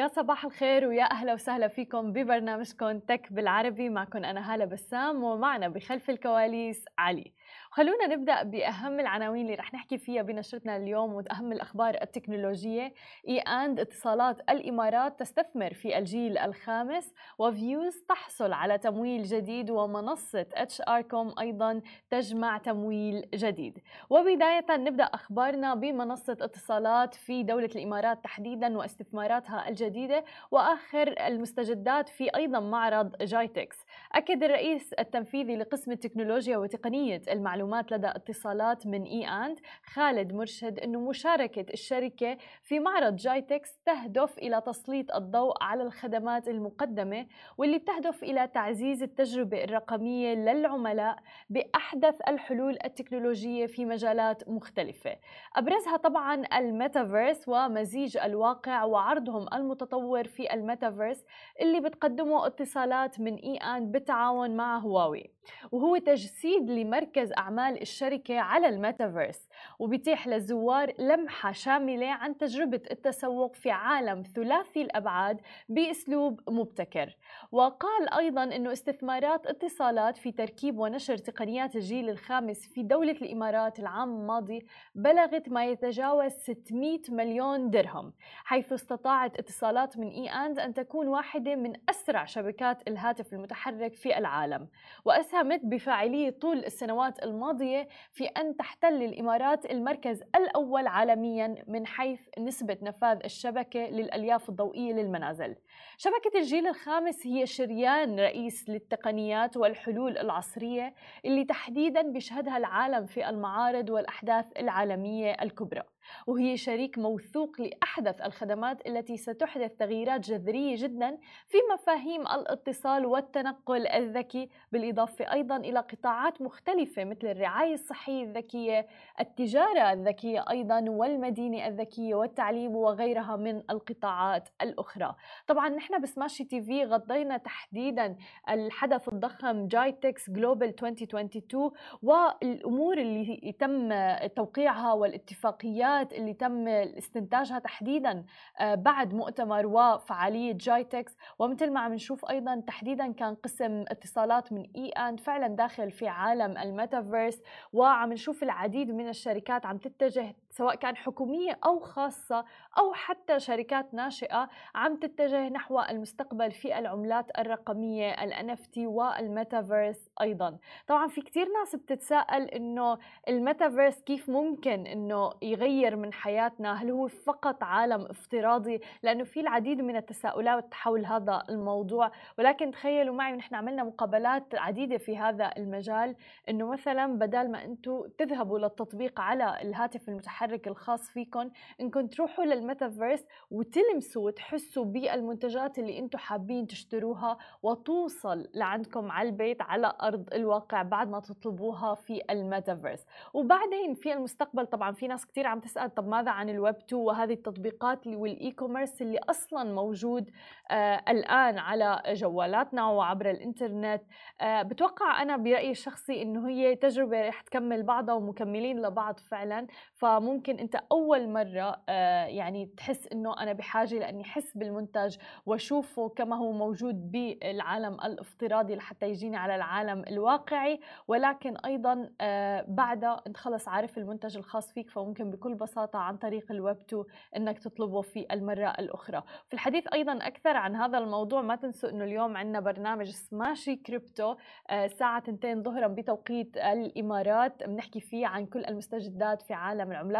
يا صباح الخير ويا أهلا وسهلا فيكم ببرنامجكم تك بالعربي. معكم أنا هالة بسام ومعنا بخلف الكواليس علي. خلونا نبدأ بأهم العناوين اللي رح نحكي فيها بنشرتنا اليوم وأهم الأخبار التكنولوجية. اي اند اتصالات الإمارات تستثمر في الجيل الخامس وفيوز تحصل على تمويل جديد ومنصة اتش ار كوم أيضا تجمع تمويل جديد. وبداية نبدأ أخبارنا بمنصة اتصالات في دولة الإمارات تحديدا واستثماراتها الجديده وآخر المستجدات في أيضا معرض جايتكس. أكد الرئيس التنفيذي لقسم التكنولوجيا وتقنية المعلومات لدى اتصالات من إي آند خالد مرشد إنه مشاركة الشركة في معرض جايتكس تهدف إلى تسليط الضوء على الخدمات المقدمة واللي بتهدف إلى تعزيز التجربة الرقمية للعملاء بأحدث الحلول التكنولوجية في مجالات مختلفة. أبرزها طبعا الميتافيرس ومزيج الواقع وعرضهم المتطور في الميتافيرس اللي بتقدمه اتصالات من إي اند بالتعاون مع هواوي وهو تجسيد لمركز أعمال الشركة على الميتافيرس وبيتيح للزوار لمحة شاملة عن تجربة التسوق في عالم ثلاثي الأبعاد بأسلوب مبتكر. وقال أيضا أنه استثمارات اتصالات في تركيب ونشر تقنيات الجيل الخامس في دولة الإمارات العام الماضي بلغت ما يتجاوز 600 مليون درهم حيث استطاعت اتصالات من إي أند أن تكون واحدة من أسرع شبكات الهاتف المتحرك في العالم. وأسهمت بفاعلية طول السنوات الماضية في أن تحتل الإمارات المركز الأول عالميا من حيث نسبة نفاذ الشبكة للألياف الضوئية للمنازل. شبكة الجيل الخامس هي شريان رئيس للتقنيات والحلول العصرية اللي تحديدا بيشهدها العالم في المعارض والأحداث العالمية الكبرى. وهي شريك موثوق لأحدث الخدمات التي ستحدث تغييرات جذرية جدا في مفاهيم الاتصال والتنقل الذكي بالإضافة أيضا إلى قطاعات مختلفة مثل الرعاية الصحية الذكية التجارة الذكية أيضا والمدينة الذكية والتعليم وغيرها من القطاعات الأخرى. طبعا نحن ب Smashi TV غطينا تحديدا الحدث الضخم جايتكس جلوبال 2022 والأمور اللي تم توقيعها والاتفاقيات الخدمات اللي تم استنتاجها تحديدا آه، بعد مؤتمر وفعالية جايتكس. ومثل ما عم نشوف أيضا تحديدا كان قسم اتصالات من إي أند فعلا داخل في عالم الميتافيرس. وعم نشوف العديد من الشركات عم تتجه سواء كان حكومية أو خاصة أو حتى شركات ناشئة عم تتجه نحو المستقبل في العملات الرقمية ال NFT والميتافيرس أيضا. طبعا في كتير ناس بتتساءل إنه الميتافيرس كيف ممكن إنه يغير من حياتنا؟ هل هو فقط عالم افتراضي؟ لأنه في العديد من التساؤلات حول هذا الموضوع. ولكن تخيلوا معي ونحن عملنا مقابلات عديدة في هذا المجال إنه مثلا بدل ما أنتم تذهبوا للتطبيق على الهاتف المتحرك المحرك الخاص فيكم انكم تروحوا للميتافيرس وتلمسوا وتحسوا بالمنتجات اللي أنتم حابين تشتروها وتوصل لعندكم على البيت على أرض الواقع بعد ما تطلبوها في الميتافيرس. وبعدين في المستقبل طبعا في ناس كثير عم تسأل طب ماذا عن الويب 2 وهذه التطبيقات وال e-commerce اللي أصلا موجود آه الآن على جوالاتنا وعبر الإنترنت؟ آه بتوقع أنا برأيي الشخصي إنه هي تجربة رح تكمل بعضها ومكملين لبعض فعلا. فممكن ممكن أنت أول مرة آه، يعني تحس إنه أنا بحاجة لأني أحس بالمنتج وأشوفه كما هو موجود بالعالم الافتراضي لحتى يجيني على العالم الواقعي. ولكن أيضا آه، بعدها أنت خلص عارف المنتج الخاص فيك فممكن بكل بساطة عن طريق الويب 2 إنك تطلبه في المرة الأخرى. في الحديث أيضا أكثر عن هذا الموضوع ما تنسوا إنه اليوم عندنا برنامج سماشي كريبتو الساعة 2 ظهرا بتوقيت الإمارات. بنحكي فيه عن كل المستجدات في عالم العملات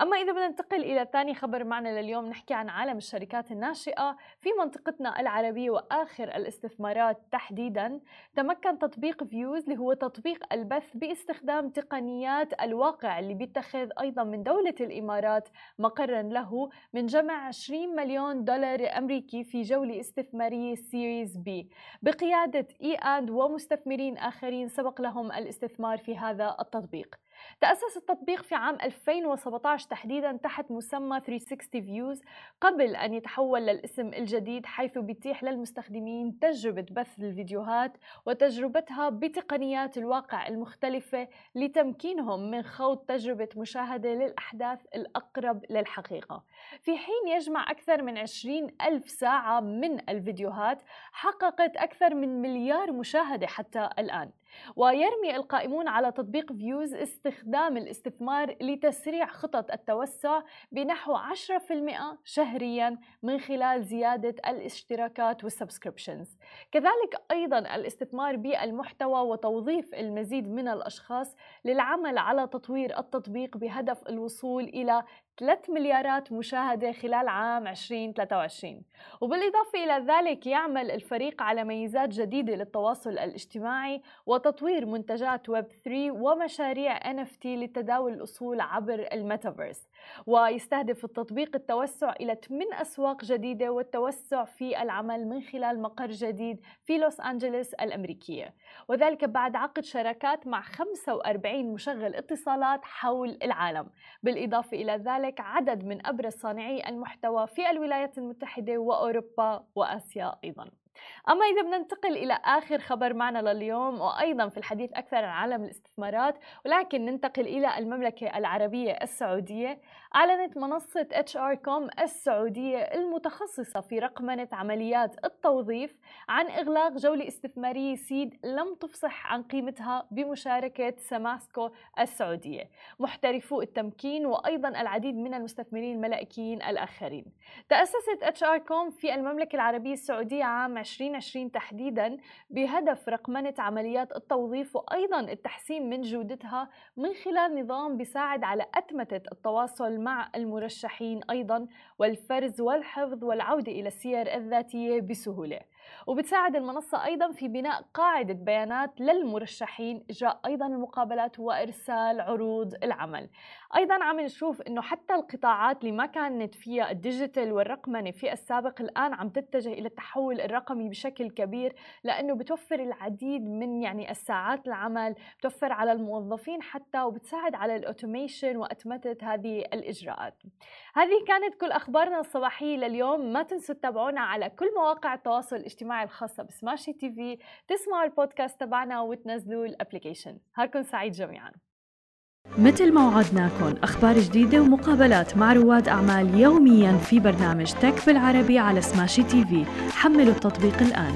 أما إذا بدنا ننتقل إلى ثاني خبر معنا لليوم نحكي عن عالم الشركات الناشئة. في منطقتنا العربية وآخر الاستثمارات تحديدا تمكن تطبيق فيوز اللي هو تطبيق البث باستخدام تقنيات الواقع اللي بيتخذ أيضا من دولة الإمارات مقرا له من جمع 20 مليون دولار أمريكي في جولة استثمارية series B بقيادة إي أند ومستثمرين آخرين سبق لهم الاستثمار في هذا التطبيق. تأسس التطبيق في عام 2017 تحديدا تحت مسمى 360 Views قبل أن يتحول للاسم الجديد حيث بيتيح للمستخدمين تجربة بث الفيديوهات وتجربتها بتقنيات الواقع المختلفة لتمكينهم من خوض تجربة مشاهدة للأحداث الأقرب للحقيقة. في حين يجمع أكثر من 20 ألف ساعة من الفيديوهات حققت أكثر من مليار مشاهدة حتى الآن. ويرمي القائمون على تطبيق فيوز استخدام الاستثمار لتسريع خطط التوسع بنحو 10% شهريا من خلال زيادة الاشتراكات وال subscriptions. كذلك أيضا الاستثمار بالمحتوى وتوظيف المزيد من الأشخاص للعمل على تطوير التطبيق بهدف الوصول إلى 3 مليارات مشاهدة خلال عام 2023 وبالإضافة إلى ذلك يعمل الفريق على ميزات جديدة للتواصل الاجتماعي وتطوير منتجات ويب 3 ومشاريع NFT لتداول الأصول عبر الميتافيرس. ويستهدف التطبيق التوسع إلى 8 أسواق جديدة والتوسع في العمل من خلال مقر جديد في لوس أنجلوس الأمريكية. وذلك بعد عقد شراكات مع 45 مشغل اتصالات حول العالم. بالإضافة إلى ذلك عدد من أبرز صانعي المحتوى في الولايات المتحدة وأوروبا وآسيا أيضاً. أما إذا بدنا ننتقل إلى آخر خبر معنا لليوم وأيضا في الحديث أكثر عن عالم الاستثمارات ولكن ننتقل إلى المملكة العربية السعودية. أعلنت منصة HR.com السعودية المتخصصة في رقمنة عمليات التوظيف عن إغلاق جولة استثمارية سيد لم تفصح عن قيمتها بمشاركة سماسكو السعودية. محترفو التمكين وأيضا العديد من المستثمرين الملائكيين الآخرين. تأسست HR.com في المملكة العربية السعودية عام 2020 تحديدا بهدف رقمنة عمليات التوظيف وأيضا التحسين من جودتها من خلال نظام بيساعد على أتمتة التواصل مع المرشحين أيضا والفرز والحفظ والعودة إلى السير الذاتية بسهولة. وبتساعد المنصة أيضا في بناء قاعدة بيانات للمرشحين إجراء أيضا المقابلات وإرسال عروض العمل. أيضا عم نشوف أنه حتى القطاعات اللي ما كانت فيها ال digital والرقمنة في السابق الآن عم تتجه إلى التحول الرقمي بشكل كبير لأنه بتوفر العديد من يعني الساعات العمل بتوفر على الموظفين حتى وبتساعد على ال automation وأتمتة هذه الإجراءات. هذه كانت كل أخبارنا الصباحية لليوم. ما تنسوا تتابعونا على كل مواقع التواصل الاجتماعي الخاصة بسماشي تي في تسمعوا البودكاست تبعنا وتنزلوا ال application. نهاركم سعيد جميعاً. مثل ما وعدناكم أخبار جديدة ومقابلات مع رواد أعمال يوميا في برنامج تك بالعربي على سماشي تي في. حملوا التطبيق الآن.